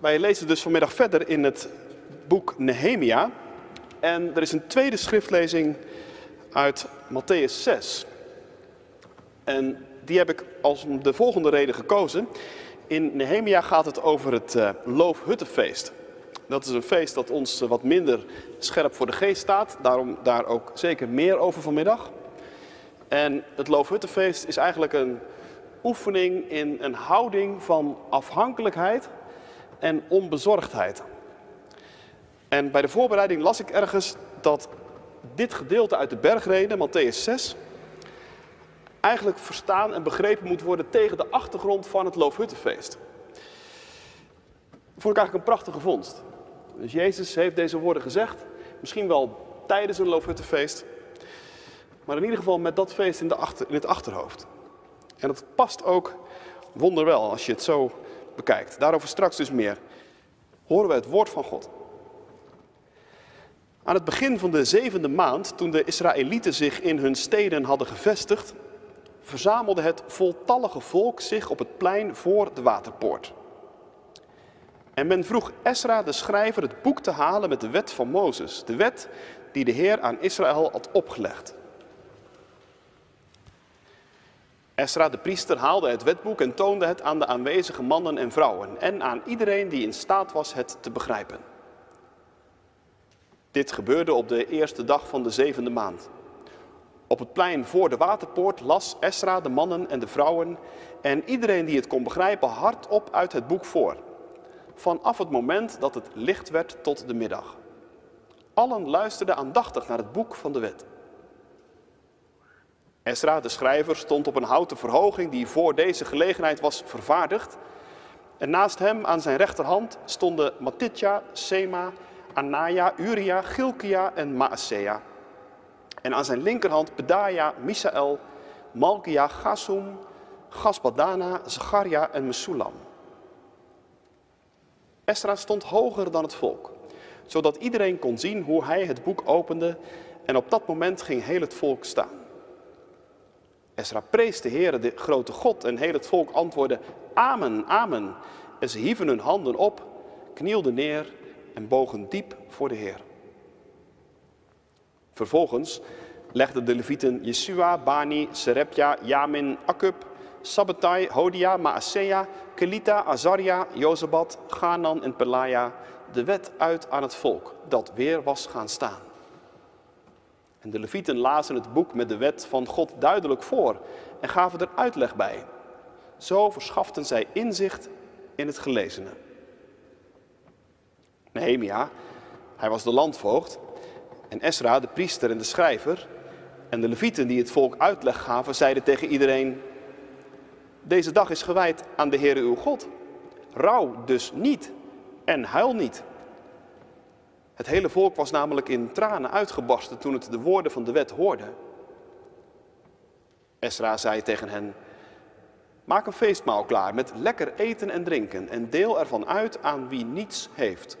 Wij lezen dus vanmiddag verder in het boek Nehemia. En er is een tweede schriftlezing uit Matthäus 6. En die heb ik als de volgende reden gekozen. In Nehemia gaat het over het uh, Loofhuttenfeest. Dat is een feest dat ons wat minder scherp voor de geest staat. Daarom daar ook zeker meer over vanmiddag. En het Loofhuttenfeest is eigenlijk een oefening in een houding van afhankelijkheid en onbezorgdheid. En bij de voorbereiding las ik ergens dat dit gedeelte uit de bergreden, Matthäus 6, eigenlijk verstaan en begrepen moet worden tegen de achtergrond van het Loofhuttenfeest. Vond ik eigenlijk een prachtige vondst. Dus Jezus heeft deze woorden gezegd, misschien wel tijdens een Loofhuttenfeest, maar in ieder geval met dat feest in, de achter, in het achterhoofd. En dat past ook wonderwel als je het zo bekijkt. Daarover straks dus meer. Horen we het woord van God. Aan het begin van de zevende maand, toen de Israëlieten zich in hun steden hadden gevestigd, verzamelde het voltallige volk zich op het plein voor de waterpoort. En men vroeg Esra de schrijver het boek te halen met de wet van Mozes, de wet die de Heer aan Israël had opgelegd. Esra de priester haalde het wetboek en toonde het aan de aanwezige mannen en vrouwen en aan iedereen die in staat was het te begrijpen. Dit gebeurde op de eerste dag van de zevende maand. Op het plein voor de waterpoort las Esra de mannen en de vrouwen en iedereen die het kon begrijpen hardop uit het boek voor. Vanaf het moment dat het licht werd tot de middag. Allen luisterden aandachtig naar het boek van de wet. Esra, de schrijver, stond op een houten verhoging die voor deze gelegenheid was vervaardigd. En naast hem aan zijn rechterhand stonden Matitja, Sema, Anaya, Uria, Gilkia en Maasea. En aan zijn linkerhand Pedaja, Misael, Malkia, Gasum, Gasbadana, Zacharia en Mesulam. Esra stond hoger dan het volk, zodat iedereen kon zien hoe hij het boek opende en op dat moment ging heel het volk staan. Esra prees de Heer, de grote God, en heel het volk antwoordde, Amen, Amen. En ze hieven hun handen op, knielden neer en bogen diep voor de Heer. Vervolgens legden de levieten Yeshua, Bani, Serepja, Yamin, Akub, Sabbatai, Hodia, Maasea, Kelita, Azaria, Jozabat, Ganan en Pelaja de wet uit aan het volk dat weer was gaan staan. En de levieten lazen het boek met de wet van God duidelijk voor en gaven er uitleg bij. Zo verschaften zij inzicht in het gelezene. Nehemia, hij was de landvoogd, en Esra, de priester en de schrijver, en de levieten die het volk uitleg gaven, zeiden tegen iedereen, deze dag is gewijd aan de Heere uw God. Rouw dus niet en huil niet. Het hele volk was namelijk in tranen uitgebarsten toen het de woorden van de wet hoorde. Esra zei tegen hen, maak een feestmaal klaar met lekker eten en drinken en deel ervan uit aan wie niets heeft,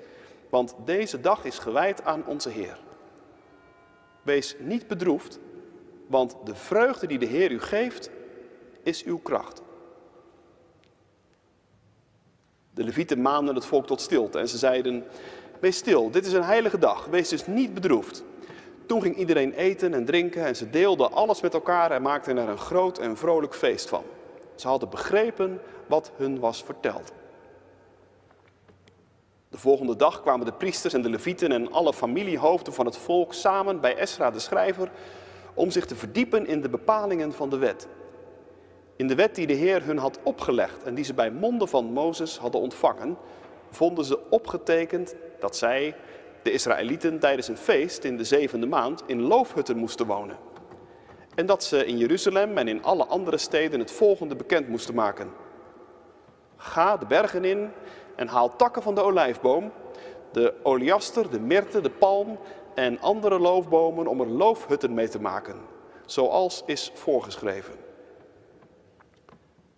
want deze dag is gewijd aan onze Heer. Wees niet bedroefd, want de vreugde die de Heer u geeft, is uw kracht. De levieten maanden het volk tot stilte en ze zeiden, Wees stil, dit is een heilige dag, wees dus niet bedroefd. Toen ging iedereen eten en drinken en ze deelden alles met elkaar en maakten er een groot en vrolijk feest van. Ze hadden begrepen wat hun was verteld. De volgende dag kwamen de priesters en de levieten en alle familiehoofden van het volk samen bij Esra de schrijver om zich te verdiepen in de bepalingen van de wet. In de wet die de Heer hun had opgelegd en die ze bij monden van Mozes hadden ontvangen, vonden ze opgetekend dat zij, de Israëlieten, tijdens een feest in de zevende maand in loofhutten moesten wonen. En dat ze in Jeruzalem en in alle andere steden het volgende bekend moesten maken. Ga de bergen in en haal takken van de olijfboom, de oliaster, de myrte, de palm en andere loofbomen om er loofhutten mee te maken, zoals is voorgeschreven.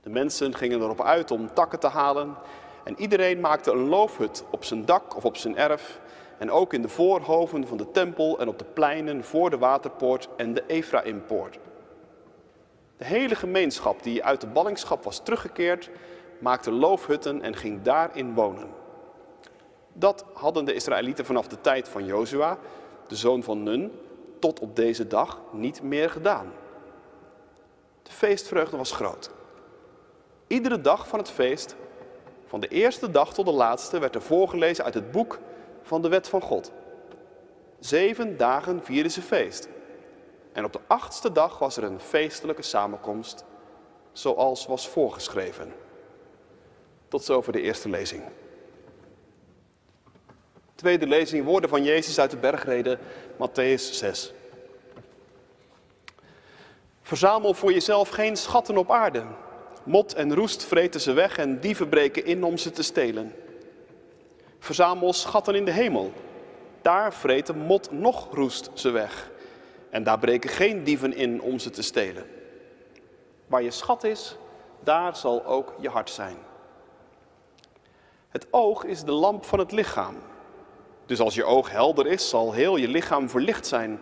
De mensen gingen erop uit om takken te halen en iedereen maakte een loofhut op zijn dak of op zijn erf. En ook in de voorhoven van de tempel en op de pleinen voor de waterpoort en de Ephraimpoort. De hele gemeenschap die uit de ballingschap was teruggekeerd, maakte loofhutten en ging daarin wonen. Dat hadden de Israëlieten vanaf de tijd van Jozua, de zoon van Nun, tot op deze dag niet meer gedaan. De feestvreugde was groot. Iedere dag van het feest, van de eerste dag tot de laatste, werd er voorgelezen uit het boek van de wet van God. Zeven dagen vierden ze feest. En op de achtste dag was er een feestelijke samenkomst, zoals was voorgeschreven. Tot zover de eerste lezing. Tweede lezing, woorden van Jezus uit de bergreden, Matthäus 6. Verzamel voor jezelf geen schatten op aarde. Mot en roest vreten ze weg en dieven breken in om ze te stelen. Verzamel schatten in de hemel. Daar vreten mot nog roest ze weg. En daar breken geen dieven in om ze te stelen. Waar je schat is, daar zal ook je hart zijn. Het oog is de lamp van het lichaam. Dus als je oog helder is, zal heel je lichaam verlicht zijn.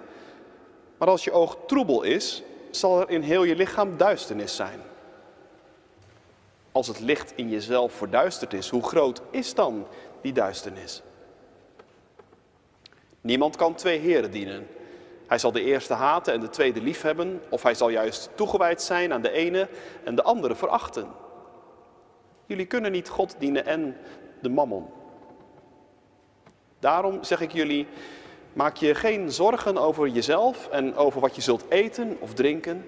Maar als je oog troebel is, zal er in heel je lichaam duisternis zijn. Als het licht in jezelf verduisterd is, hoe groot is dan die duisternis? Niemand kan twee heren dienen. Hij zal de eerste haten en de tweede liefhebben, of hij zal juist toegewijd zijn aan de ene en de andere verachten. Jullie kunnen niet God dienen en de mammon. Daarom zeg ik jullie, maak je geen zorgen over jezelf en over wat je zult eten of drinken,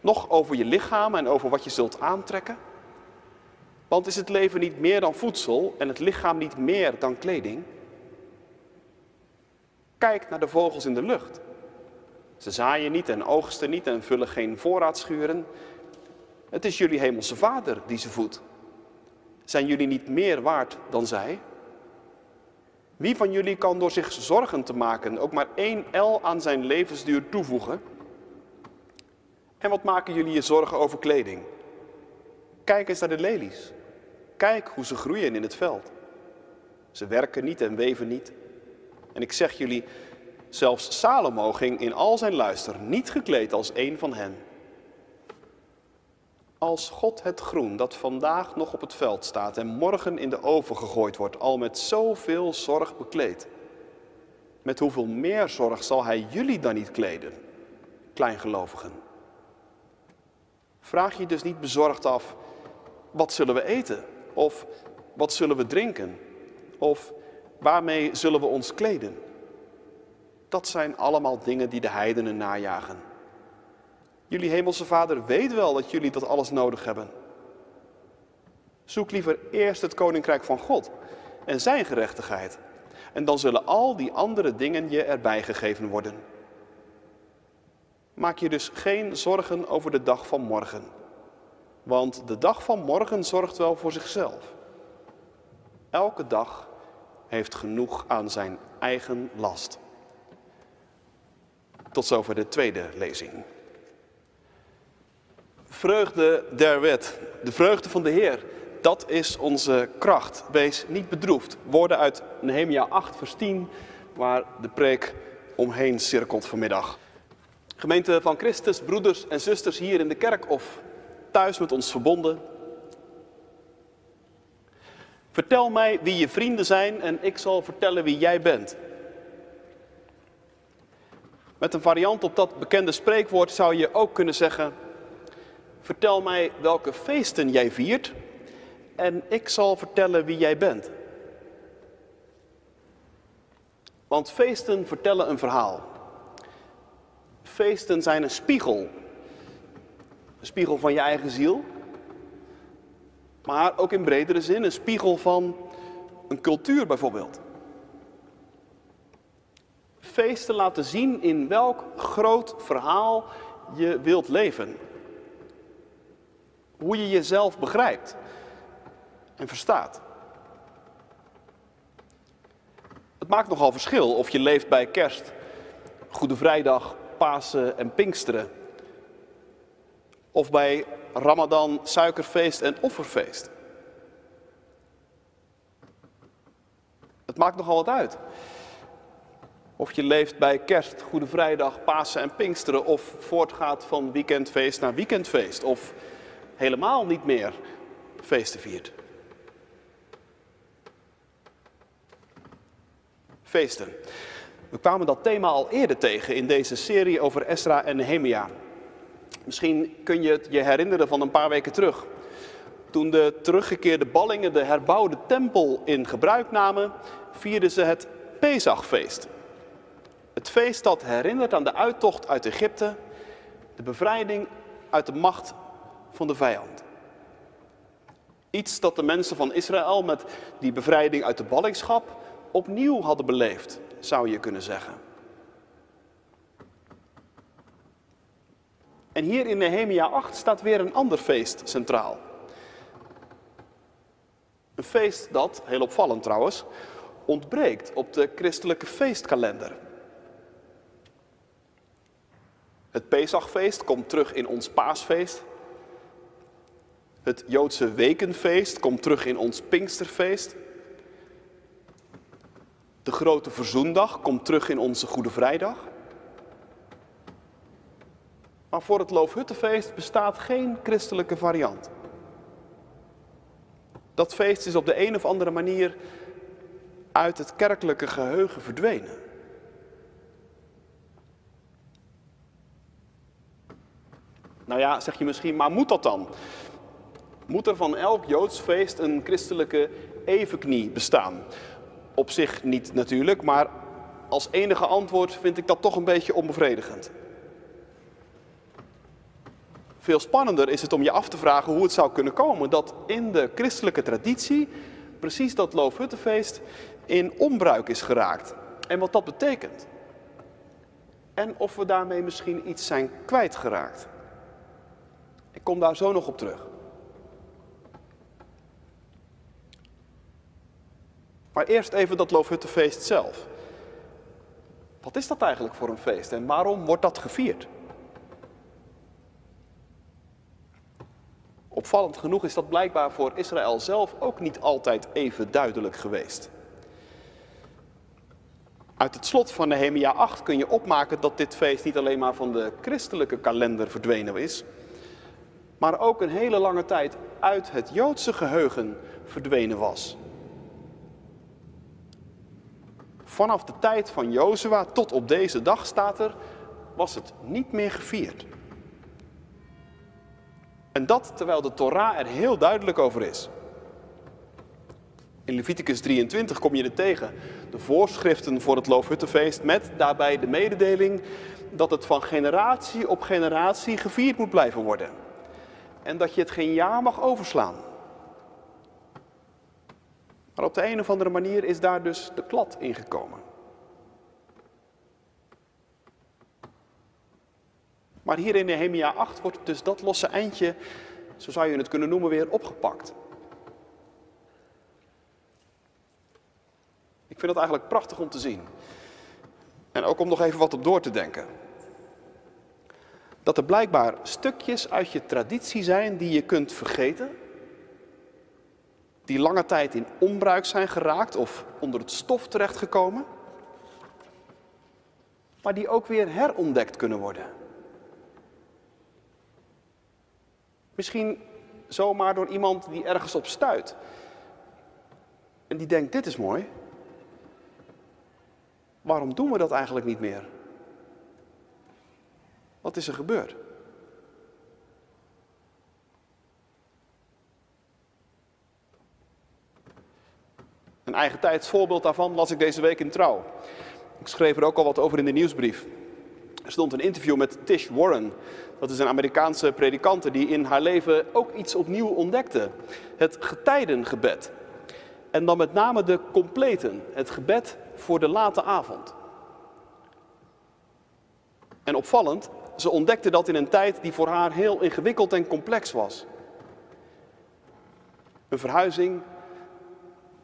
nog over je lichaam en over wat je zult aantrekken. Want is het leven niet meer dan voedsel en het lichaam niet meer dan kleding? Kijk naar de vogels in de lucht. Ze zaaien niet en oogsten niet en vullen geen voorraadschuren. Het is jullie hemelse vader die ze voedt. Zijn jullie niet meer waard dan zij? Wie van jullie kan door zich zorgen te maken ook maar één L aan zijn levensduur toevoegen? En wat maken jullie je zorgen over kleding? Kijk eens naar de lelies. Kijk hoe ze groeien in het veld. Ze werken niet en weven niet. En ik zeg jullie, zelfs Salomo ging in al zijn luister niet gekleed als een van hen. Als God het groen dat vandaag nog op het veld staat en morgen in de oven gegooid wordt, al met zoveel zorg bekleed, met hoeveel meer zorg zal Hij jullie dan niet kleden, kleingelovigen? Vraag je dus niet bezorgd af, wat zullen we eten? Of wat zullen we drinken? Of waarmee zullen we ons kleden? Dat zijn allemaal dingen die de heidenen najagen. Jullie hemelse vader weet wel dat jullie dat alles nodig hebben. Zoek liever eerst het koninkrijk van God en zijn gerechtigheid. En dan zullen al die andere dingen je erbij gegeven worden. Maak je dus geen zorgen over de dag van morgen. Want de dag van morgen zorgt wel voor zichzelf. Elke dag heeft genoeg aan zijn eigen last. Tot zover de tweede lezing. Vreugde der wet, de vreugde van de Heer, dat is onze kracht. Wees niet bedroefd. Woorden uit Nehemia 8, vers 10, waar de preek omheen cirkelt vanmiddag. Gemeente van Christus, broeders en zusters hier in de kerk of thuis met ons verbonden. Vertel mij wie je vrienden zijn en ik zal vertellen wie jij bent. Met een variant op dat bekende spreekwoord zou je ook kunnen zeggen: Vertel mij welke feesten jij viert en ik zal vertellen wie jij bent. Want feesten vertellen een verhaal. Feesten zijn een spiegel. Een spiegel van je eigen ziel. Maar ook in bredere zin een spiegel van een cultuur bijvoorbeeld. Feesten laten zien in welk groot verhaal je wilt leven hoe je jezelf begrijpt en verstaat. Het maakt nogal verschil of je leeft bij kerst, Goede Vrijdag, Pasen en Pinksteren. Of bij Ramadan, suikerfeest en offerfeest. Het maakt nogal wat uit. Of je leeft bij kerst, Goede Vrijdag, Pasen en Pinksteren. Of voortgaat van weekendfeest naar weekendfeest. Of helemaal niet meer feesten viert. feesten. We kwamen dat thema al eerder tegen in deze serie over Esra en Nehemia. Misschien kun je het je herinneren van een paar weken terug. Toen de teruggekeerde ballingen de herbouwde tempel in gebruik namen, vierden ze het Pesachfeest. Het feest dat herinnert aan de uittocht uit Egypte, de bevrijding uit de macht van de vijand. Iets dat de mensen van Israël met die bevrijding uit de ballingschap opnieuw hadden beleefd, zou je kunnen zeggen. En hier in Nehemia 8 staat weer een ander feest centraal. Een feest dat, heel opvallend trouwens, ontbreekt op de christelijke feestkalender. Het Pesachfeest komt terug in ons paasfeest. Het Joodse wekenfeest komt terug in ons Pinksterfeest. De grote verzoendag komt terug in onze Goede Vrijdag. Maar voor het Loofhuttenfeest bestaat geen christelijke variant. Dat feest is op de een of andere manier uit het kerkelijke geheugen verdwenen. Nou ja, zeg je misschien, maar moet dat dan? Moet er van elk Joods feest een christelijke evenknie bestaan? Op zich niet natuurlijk, maar als enige antwoord vind ik dat toch een beetje onbevredigend. Veel spannender is het om je af te vragen hoe het zou kunnen komen dat in de christelijke traditie precies dat Loofhuttenfeest in onbruik is geraakt. En wat dat betekent. En of we daarmee misschien iets zijn kwijtgeraakt. Ik kom daar zo nog op terug. Maar eerst even dat Loofhuttenfeest zelf. Wat is dat eigenlijk voor een feest en waarom wordt dat gevierd? Opvallend genoeg is dat blijkbaar voor Israël zelf ook niet altijd even duidelijk geweest. Uit het slot van Nehemia 8 kun je opmaken dat dit feest niet alleen maar van de christelijke kalender verdwenen is, maar ook een hele lange tijd uit het Joodse geheugen verdwenen was. Vanaf de tijd van Jozua tot op deze dag staat er, was het niet meer gevierd. En dat terwijl de Torah er heel duidelijk over is. In Leviticus 23 kom je er tegen. De voorschriften voor het Loofhuttenfeest met daarbij de mededeling dat het van generatie op generatie gevierd moet blijven worden. En dat je het geen jaar mag overslaan. Maar op de een of andere manier is daar dus de klad ingekomen. Maar hier in Nehemia 8 wordt dus dat losse eindje, zo zou je het kunnen noemen, weer opgepakt. Ik vind dat eigenlijk prachtig om te zien. En ook om nog even wat op door te denken. Dat er blijkbaar stukjes uit je traditie zijn die je kunt vergeten. Die lange tijd in onbruik zijn geraakt of onder het stof terechtgekomen. Maar die ook weer herontdekt kunnen worden. Misschien zomaar door iemand die ergens op stuit. En die denkt, dit is mooi. Waarom doen we dat eigenlijk niet meer? Wat is er gebeurd? Een eigen tijds voorbeeld daarvan las ik deze week in Trouw. Ik schreef er ook al wat over in de nieuwsbrief. Er stond een interview met Tish Warren. Dat is een Amerikaanse predikante die in haar leven ook iets opnieuw ontdekte. Het getijdengebed. En dan met name de completen, het gebed voor de late avond. En opvallend, ze ontdekte dat in een tijd die voor haar heel ingewikkeld en complex was. Een verhuizing,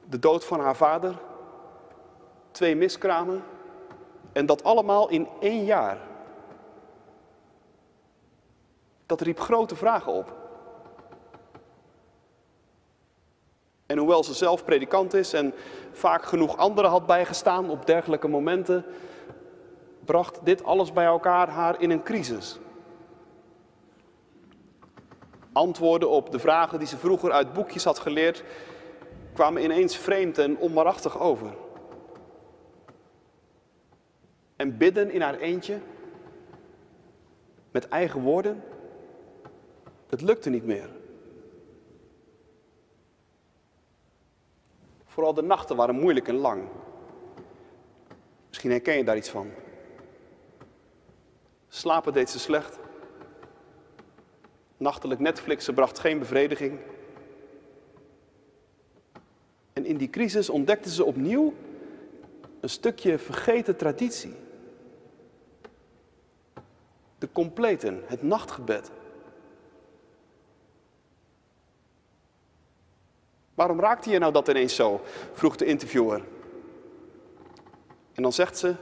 de dood van haar vader, twee miskramen en dat allemaal in één jaar. Dat riep grote vragen op. En hoewel ze zelf predikant is en vaak genoeg anderen had bijgestaan op dergelijke momenten, bracht dit alles bij elkaar haar in een crisis. Antwoorden op de vragen die ze vroeger uit boekjes had geleerd, kwamen ineens vreemd en onwaarachtig over. en bidden in haar eentje, met eigen woorden. Het lukte niet meer. Vooral de nachten waren moeilijk en lang. Misschien herken je daar iets van. Slapen deed ze slecht. Nachtelijk Netflixen bracht geen bevrediging. En in die crisis ontdekte ze opnieuw een stukje vergeten traditie. De completen, het nachtgebed. Waarom raakte je nou dat ineens zo? vroeg de interviewer. En dan zegt ze,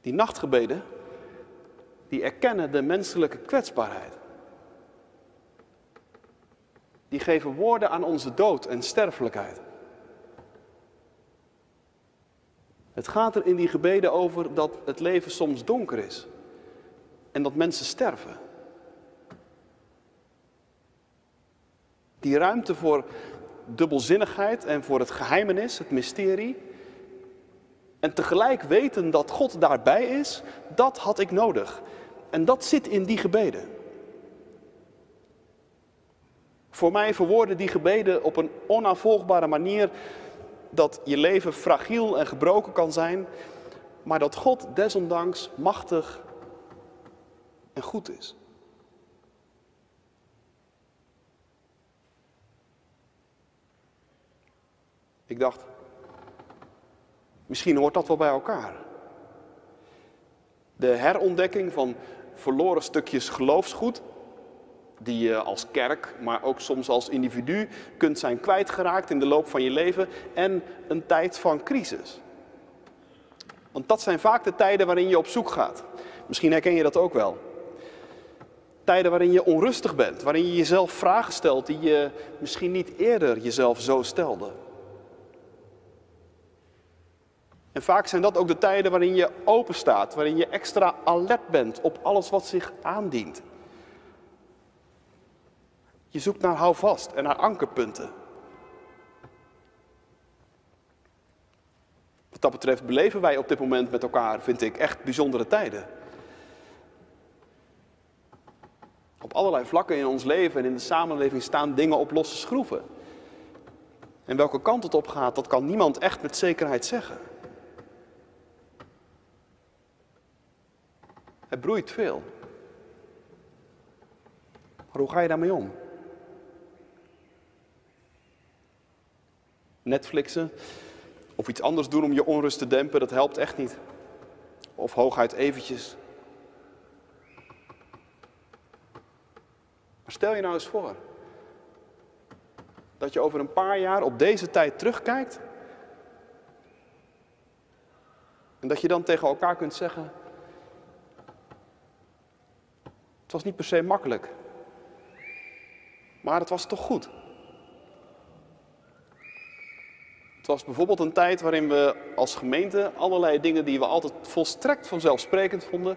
die nachtgebeden, die erkennen de menselijke kwetsbaarheid. Die geven woorden aan onze dood en sterfelijkheid. Het gaat er in die gebeden over dat het leven soms donker is en dat mensen sterven. Die ruimte voor dubbelzinnigheid en voor het geheimenis, het mysterie. En tegelijk weten dat God daarbij is, dat had ik nodig. En dat zit in die gebeden. Voor mij verwoorden die gebeden op een onafvolgbare manier dat je leven fragiel en gebroken kan zijn, maar dat God desondanks machtig en goed is. Ik dacht, misschien hoort dat wel bij elkaar. De herontdekking van verloren stukjes geloofsgoed, die je als kerk, maar ook soms als individu kunt zijn kwijtgeraakt in de loop van je leven, en een tijd van crisis. Want dat zijn vaak de tijden waarin je op zoek gaat. Misschien herken je dat ook wel. Tijden waarin je onrustig bent, waarin je jezelf vragen stelt die je misschien niet eerder jezelf zo stelde. En vaak zijn dat ook de tijden waarin je open staat, waarin je extra alert bent op alles wat zich aandient. Je zoekt naar houvast en naar ankerpunten. Wat dat betreft beleven wij op dit moment met elkaar, vind ik, echt bijzondere tijden. Op allerlei vlakken in ons leven en in de samenleving staan dingen op losse schroeven. En welke kant het op gaat, dat kan niemand echt met zekerheid zeggen. Het broeit veel. Maar hoe ga je daarmee om? Netflixen of iets anders doen om je onrust te dempen, dat helpt echt niet. Of hooguit eventjes. Maar stel je nou eens voor dat je over een paar jaar op deze tijd terugkijkt en dat je dan tegen elkaar kunt zeggen, het was niet per se makkelijk, maar het was toch goed. Het was bijvoorbeeld een tijd waarin we als gemeente allerlei dingen die we altijd volstrekt vanzelfsprekend vonden,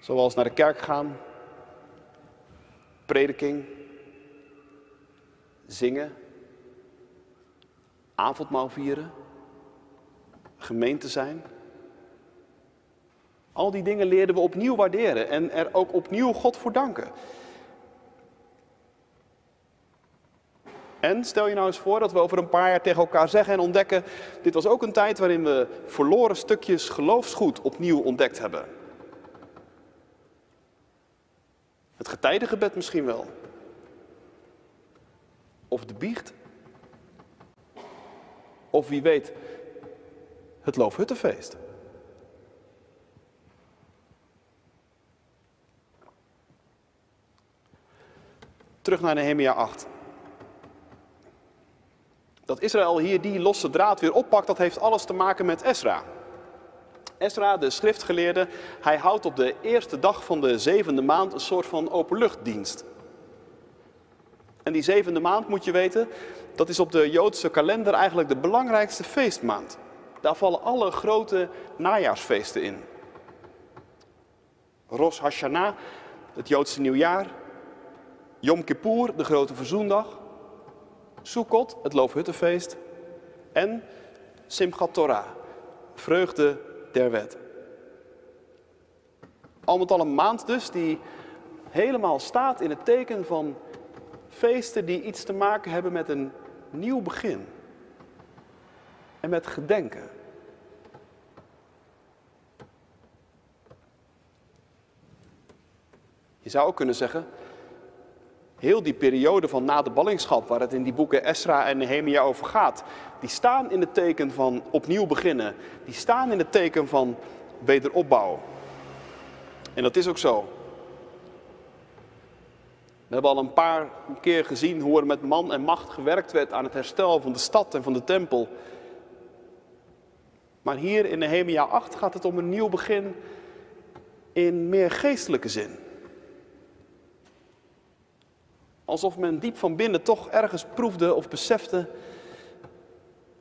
zoals naar de kerk gaan, prediking, zingen, avondmaal vieren, gemeente zijn. Al die dingen leerden we opnieuw waarderen en er ook opnieuw God voor danken. En stel je nou eens voor dat we over een paar jaar tegen elkaar zeggen en ontdekken, dit was ook een tijd waarin we verloren stukjes geloofsgoed opnieuw ontdekt hebben. Het getijdengebed misschien wel. Of de biecht. Of wie weet, het Loofhuttenfeest. Terug naar Nehemia 8. Dat Israël hier die losse draad weer oppakt, dat heeft alles te maken met Esra. Esra, de schriftgeleerde, hij houdt op de eerste dag van de zevende maand een soort van openluchtdienst. En die zevende maand, moet je weten, dat is op de Joodse kalender eigenlijk de belangrijkste feestmaand. Daar vallen alle grote najaarsfeesten in. Rosh Hashanah, het Joodse nieuwjaar. Yom Kippur, de grote verzoendag. Sukkot, het Loofhuttenfeest. En Simchat Torah, vreugde der wet. Al met al een maand dus die helemaal staat in het teken van feesten die iets te maken hebben met een nieuw begin. En met gedenken. Je zou ook kunnen zeggen, heel die periode van na de ballingschap, waar het in die boeken Esra en Nehemia over gaat, die staan in het teken van opnieuw beginnen. Die staan in het teken van wederopbouw. En dat is ook zo. We hebben al een paar keer gezien hoe er met man en macht gewerkt werd aan het herstel van de stad en van de tempel. Maar hier in Nehemia 8 gaat het om een nieuw begin in meer geestelijke zin. Alsof men diep van binnen toch ergens proefde of besefte,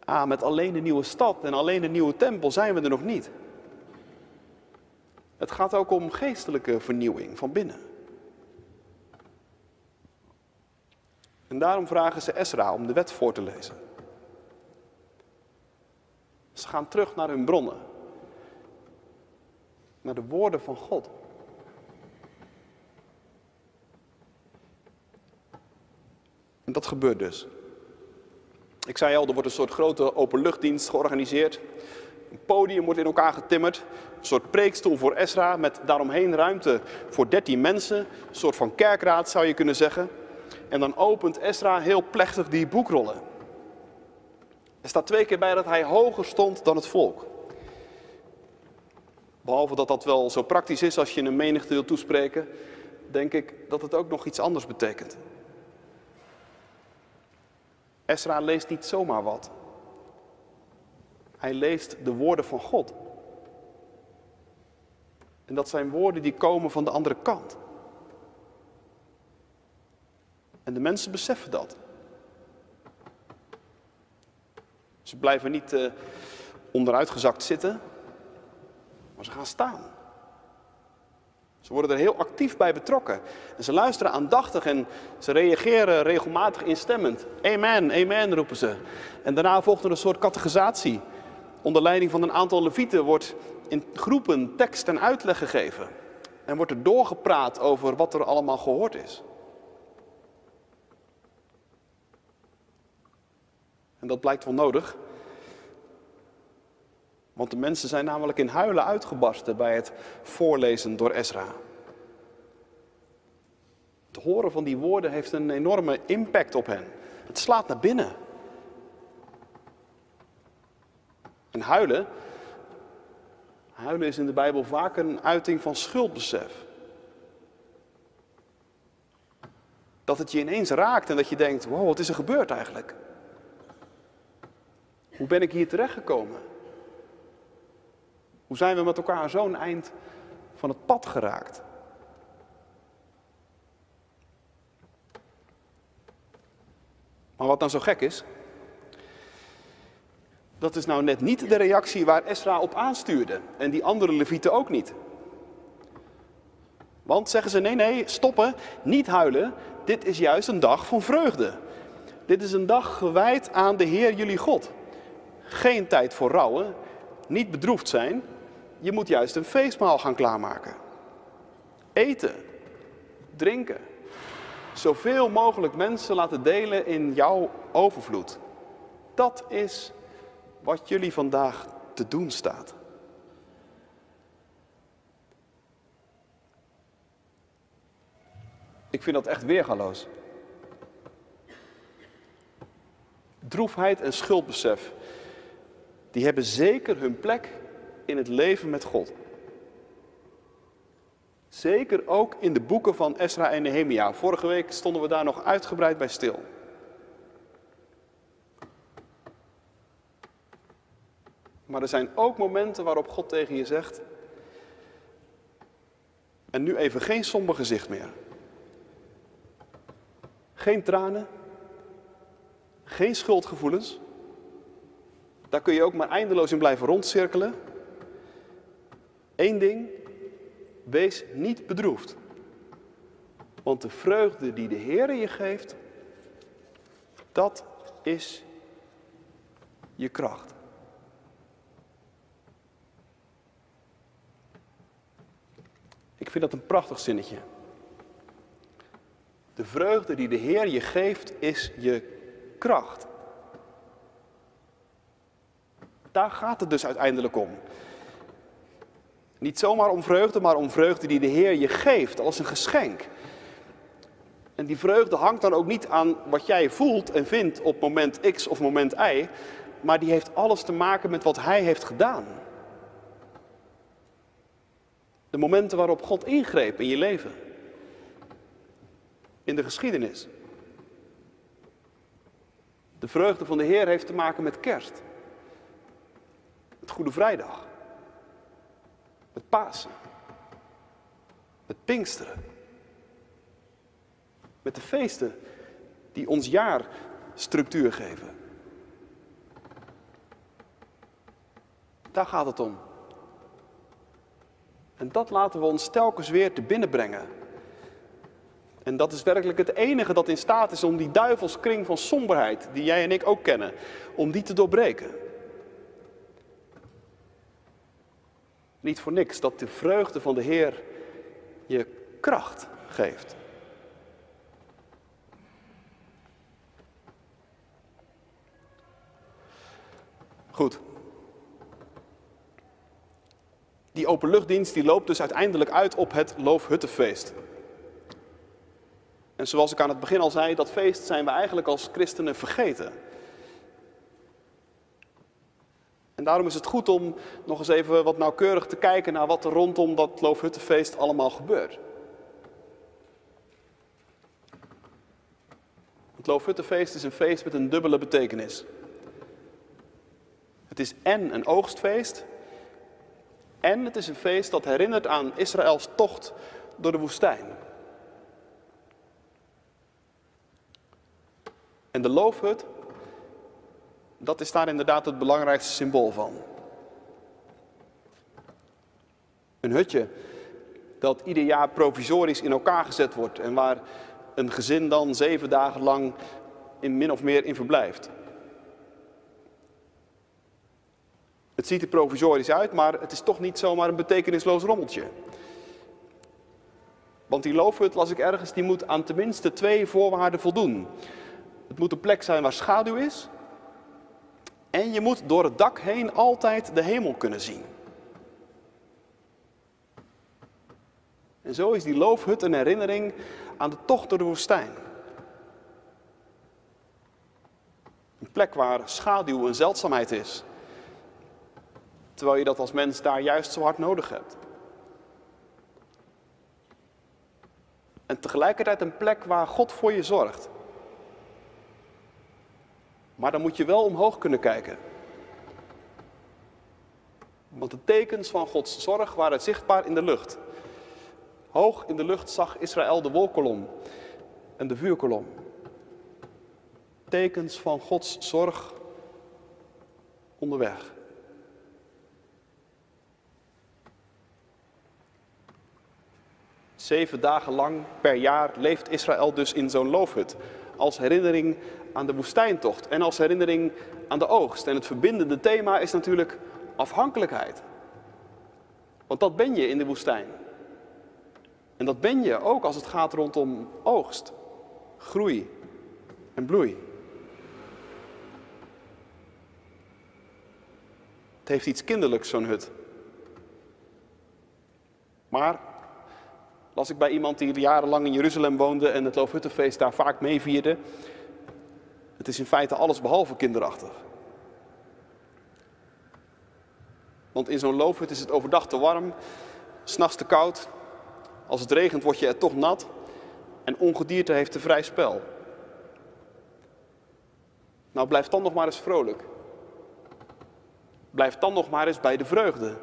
ah, met alleen de nieuwe stad en alleen de nieuwe tempel zijn we er nog niet. Het gaat ook om geestelijke vernieuwing van binnen. En daarom vragen ze Esra om de wet voor te lezen. Ze gaan terug naar hun bronnen, naar de woorden van God. Dat gebeurt dus. Ik zei al, er wordt een soort grote openluchtdienst georganiseerd. Een podium wordt in elkaar getimmerd. Een soort preekstoel voor Esra met daaromheen ruimte voor 13 mensen. Een soort van kerkraad zou je kunnen zeggen. En dan opent Esra heel plechtig die boekrollen. Er staat twee keer bij dat hij hoger stond dan het volk. Behalve dat dat wel zo praktisch is als je een menigte wil toespreken, denk ik dat het ook nog iets anders betekent. Esra leest niet zomaar wat. Hij leest de woorden van God. En dat zijn woorden die komen van de andere kant. En de mensen beseffen dat. Ze blijven niet uh, onderuitgezakt zitten, maar ze gaan staan. Ze worden er heel actief bij betrokken. En ze luisteren aandachtig en ze reageren regelmatig instemmend. Amen, amen roepen ze. En daarna volgt er een soort categorisatie. Onder leiding van een aantal levieten wordt in groepen tekst en uitleg gegeven. En wordt er doorgepraat over wat er allemaal gehoord is. En dat blijkt wel nodig. Want de mensen zijn namelijk in huilen uitgebarsten bij het voorlezen door Ezra. Het horen van die woorden heeft een enorme impact op hen. Het slaat naar binnen. En huilen, huilen is in de Bijbel vaak een uiting van schuldbesef. Dat het je ineens raakt en dat je denkt, wow, wat is er gebeurd eigenlijk? Hoe ben ik hier terechtgekomen? Hoe zijn we met elkaar zo'n eind van het pad geraakt? Maar wat dan zo gek is, dat is nou net niet de reactie waar Esra op aanstuurde en die andere levieten ook niet. Want zeggen ze, nee, nee, stoppen, niet huilen, dit is juist een dag van vreugde. Dit is een dag gewijd aan de Heer jullie God. Geen tijd voor rouwen, niet bedroefd zijn. Je moet juist een feestmaal gaan klaarmaken. Eten, drinken. Zoveel mogelijk mensen laten delen in jouw overvloed. Dat is wat jullie vandaag te doen staat. Ik vind dat echt weergaloos. Droefheid en schuldbesef die hebben zeker hun plek in het leven met God. Zeker ook in de boeken van Esra en Nehemia. Vorige week stonden we daar nog uitgebreid bij stil. Maar er zijn ook momenten waarop God tegen je zegt: En nu even geen somber gezicht meer. Geen tranen, geen schuldgevoelens. Daar kun je ook maar eindeloos in blijven rondcirkelen. Eén ding, wees niet bedroefd. Want de vreugde die de Heer je geeft, dat is je kracht. Ik vind dat een prachtig zinnetje. De vreugde die de Heer je geeft is je kracht. Daar gaat het dus uiteindelijk om. Niet zomaar om vreugde, maar om vreugde die de Heer je geeft als een geschenk. En die vreugde hangt dan ook niet aan wat jij voelt en vindt op moment X of moment Y, maar die heeft alles te maken met wat Hij heeft gedaan. De momenten waarop God ingreep in je leven. In de geschiedenis. De vreugde van de Heer heeft te maken met kerst. Met Goede Vrijdag. Met Pasen. Met Pinksteren. Met de feesten die ons jaar structuur geven. Daar gaat het om. En dat laten we ons telkens weer te binnen brengen. En dat is werkelijk het enige dat in staat is om die duivelskring van somberheid, die jij en ik ook kennen, om die te doorbreken. Niet voor niks dat de vreugde van de Heer je kracht geeft. Goed. Die openluchtdienst die loopt dus uiteindelijk uit op het Loofhuttenfeest. En zoals ik aan het begin al zei, dat feest zijn we eigenlijk als christenen vergeten. En daarom is het goed om nog eens even wat nauwkeurig te kijken naar wat er rondom dat Loofhuttenfeest allemaal gebeurt. Het Loofhuttenfeest is een feest met een dubbele betekenis. Het is en een oogstfeest, en het is een feest dat herinnert aan Israëls tocht door de woestijn. En de loofhut, dat is daar inderdaad het belangrijkste symbool van. Een hutje dat ieder jaar provisorisch in elkaar gezet wordt en waar een gezin dan zeven dagen lang in min of meer in verblijft. Het ziet er provisorisch uit, maar het is toch niet zomaar een betekenisloos rommeltje. Want die loofhut, las ik ergens, die moet aan tenminste twee voorwaarden voldoen. Het moet een plek zijn waar schaduw is. En je moet door het dak heen altijd de hemel kunnen zien. En zo is die loofhut een herinnering aan de tocht door de woestijn. Een plek waar schaduw een zeldzaamheid is. Terwijl je dat als mens daar juist zo hard nodig hebt. En tegelijkertijd een plek waar God voor je zorgt. Maar dan moet je wel omhoog kunnen kijken. Want de tekens van Gods zorg waren zichtbaar in de lucht. Hoog in de lucht zag Israël de wolkolom en de vuurkolom. Tekens van Gods zorg onderweg. Zeven dagen lang per jaar leeft Israël dus in zo'n loofhut. Als herinnering aan de woestijntocht en als herinnering aan de oogst. En het verbindende thema is natuurlijk afhankelijkheid. Want dat ben je in de woestijn. En dat ben je ook als het gaat rondom oogst, groei en bloei. Het heeft iets kinderlijks, zo'n hut. Maar las ik bij iemand die jarenlang in Jeruzalem woonde en het Loofhuttenfeest daar vaak mee vierde. Het is in feite alles behalve kinderachtig. Want in zo'n loofhut is het overdag te warm, s'nachts te koud. Als het regent word je er toch nat en ongedierte heeft te vrij spel. Nou, blijf dan nog maar eens vrolijk. Blijf dan nog maar eens bij de vreugde.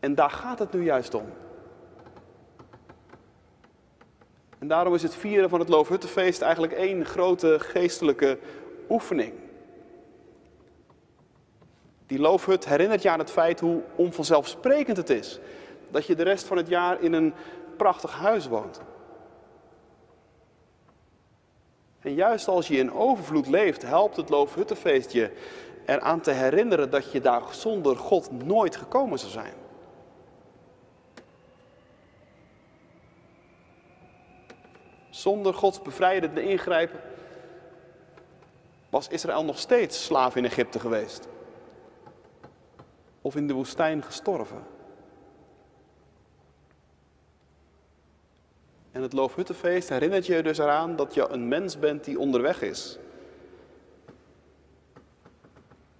En daar gaat het nu juist om. En daarom is het vieren van het Loofhuttenfeest eigenlijk één grote geestelijke oefening. Die loofhut herinnert je aan het feit hoe onvanzelfsprekend het is dat je de rest van het jaar in een prachtig huis woont. En juist als je in overvloed leeft, helpt het Loofhuttenfeest je eraan te herinneren dat je daar zonder God nooit gekomen zou zijn. Zonder Gods bevrijdende ingrijpen was Israël nog steeds slaaf in Egypte geweest. Of in de woestijn gestorven. En het Loofhuttenfeest herinnert je dus eraan dat je een mens bent die onderweg is.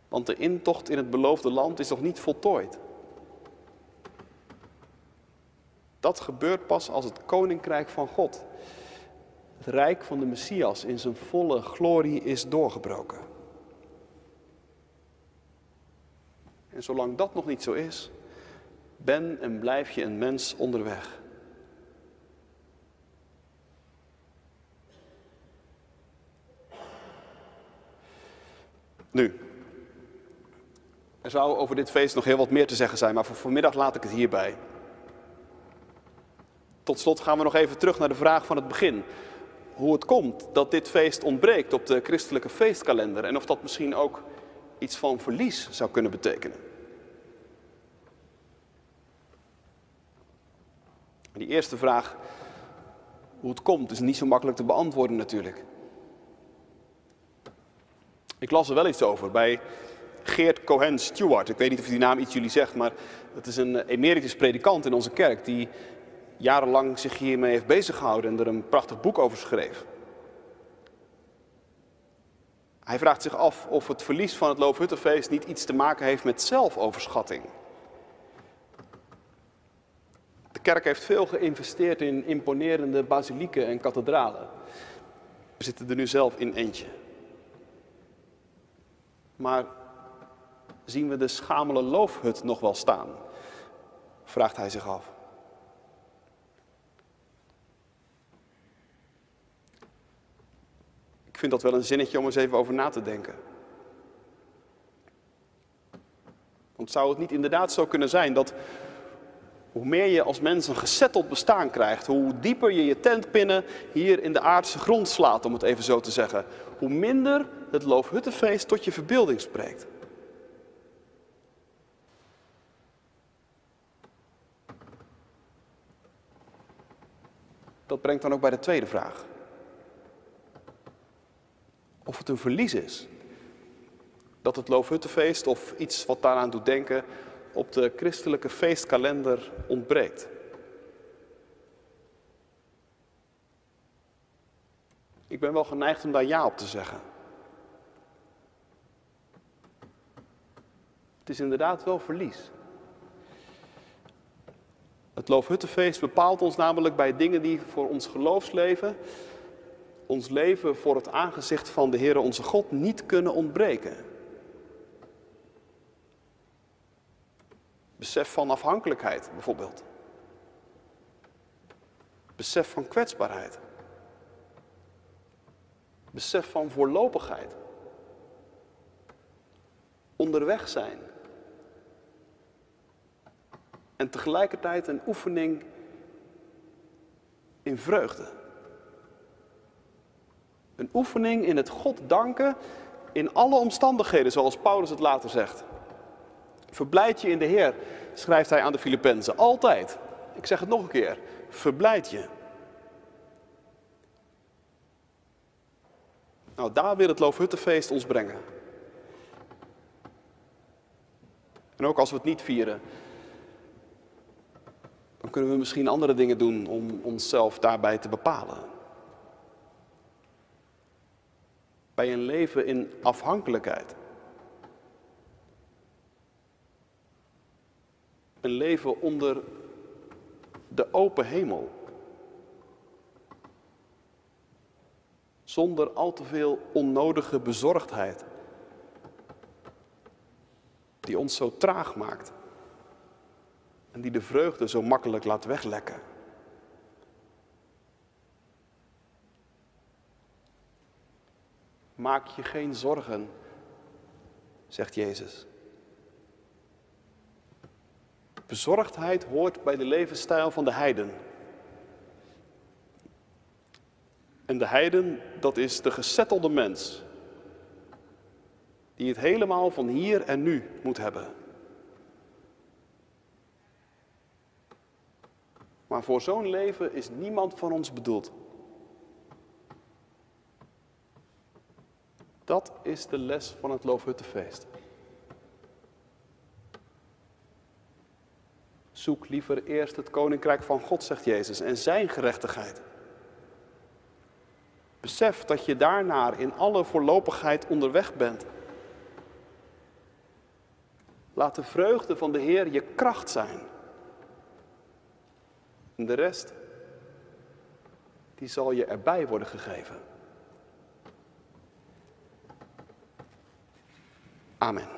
Want de intocht in het beloofde land is nog niet voltooid. Dat gebeurt pas als het koninkrijk van God, het rijk van de Messias, in zijn volle glorie is doorgebroken. En zolang dat nog niet zo is, ben en blijf je een mens onderweg. Nu, er zou over dit feest nog heel wat meer te zeggen zijn, maar voor vanmiddag laat ik het hierbij. Tot slot gaan we nog even terug naar de vraag van het begin. Hoe het komt dat dit feest ontbreekt op de christelijke feestkalender en of dat misschien ook iets van verlies zou kunnen betekenen. Die eerste vraag, hoe het komt, is niet zo makkelijk te beantwoorden natuurlijk. Ik las er wel iets over bij Geert Cohen Stewart. Ik weet niet of die naam iets jullie zegt, maar het is een emeritus predikant in onze kerk die jarenlang zich hiermee heeft beziggehouden en er een prachtig boek over schreef. Hij vraagt zich af of het verlies van het Loofhuttenfeest niet iets te maken heeft met zelfoverschatting. De kerk heeft veel geïnvesteerd in imponerende basilieken en kathedralen. We zitten er nu zelf in eentje. Maar zien we de schamele loofhut nog wel staan? Vraagt hij zich af. Ik vind dat wel een zinnetje om eens even over na te denken. Want zou het niet inderdaad zo kunnen zijn dat hoe meer je als mens een gezetteld bestaan krijgt, hoe dieper je je tentpinnen hier in de aardse grond slaat, om het even zo te zeggen, hoe minder het Loofhuttenfeest tot je verbeelding spreekt. Dat brengt dan ook bij de tweede vraag. Of het een verlies is. Dat het Loofhuttenfeest of iets wat daaraan doet denken op de christelijke feestkalender ontbreekt. Ik ben wel geneigd om daar ja op te zeggen. Het is inderdaad wel verlies. Het Loofhuttenfeest bepaalt ons namelijk bij dingen die voor ons geloofsleven, ons leven voor het aangezicht van de Heere onze God niet kunnen ontbreken. Besef van afhankelijkheid bijvoorbeeld. Besef van kwetsbaarheid. Besef van voorlopigheid. Onderweg zijn. En tegelijkertijd een oefening in vreugde. Een oefening in het God danken in alle omstandigheden, zoals Paulus het later zegt. Verblijd je in de Heer, schrijft hij aan de Filippenzen. Altijd. Ik zeg het nog een keer. Verblijd je. Nou, daar wil het Loofhuttenfeest ons brengen. En ook als we het niet vieren, dan kunnen we misschien andere dingen doen om onszelf daarbij te bepalen. Bij een leven in afhankelijkheid. Een leven onder de open hemel. Zonder al te veel onnodige bezorgdheid. Die ons zo traag maakt. En die de vreugde zo makkelijk laat weglekken. Maak je geen zorgen, zegt Jezus. Bezorgdheid hoort bij de levensstijl van de heiden. En de heiden, dat is de gezettelde mens. Die het helemaal van hier en nu moet hebben. Maar voor zo'n leven is niemand van ons bedoeld. Dat is de les van het Loofhuttenfeest. Zoek liever eerst het koninkrijk van God, zegt Jezus, en zijn gerechtigheid. Besef dat je daarnaar in alle voorlopigheid onderweg bent. Laat de vreugde van de Heer je kracht zijn. En de rest, die zal je erbij worden gegeven. Amen.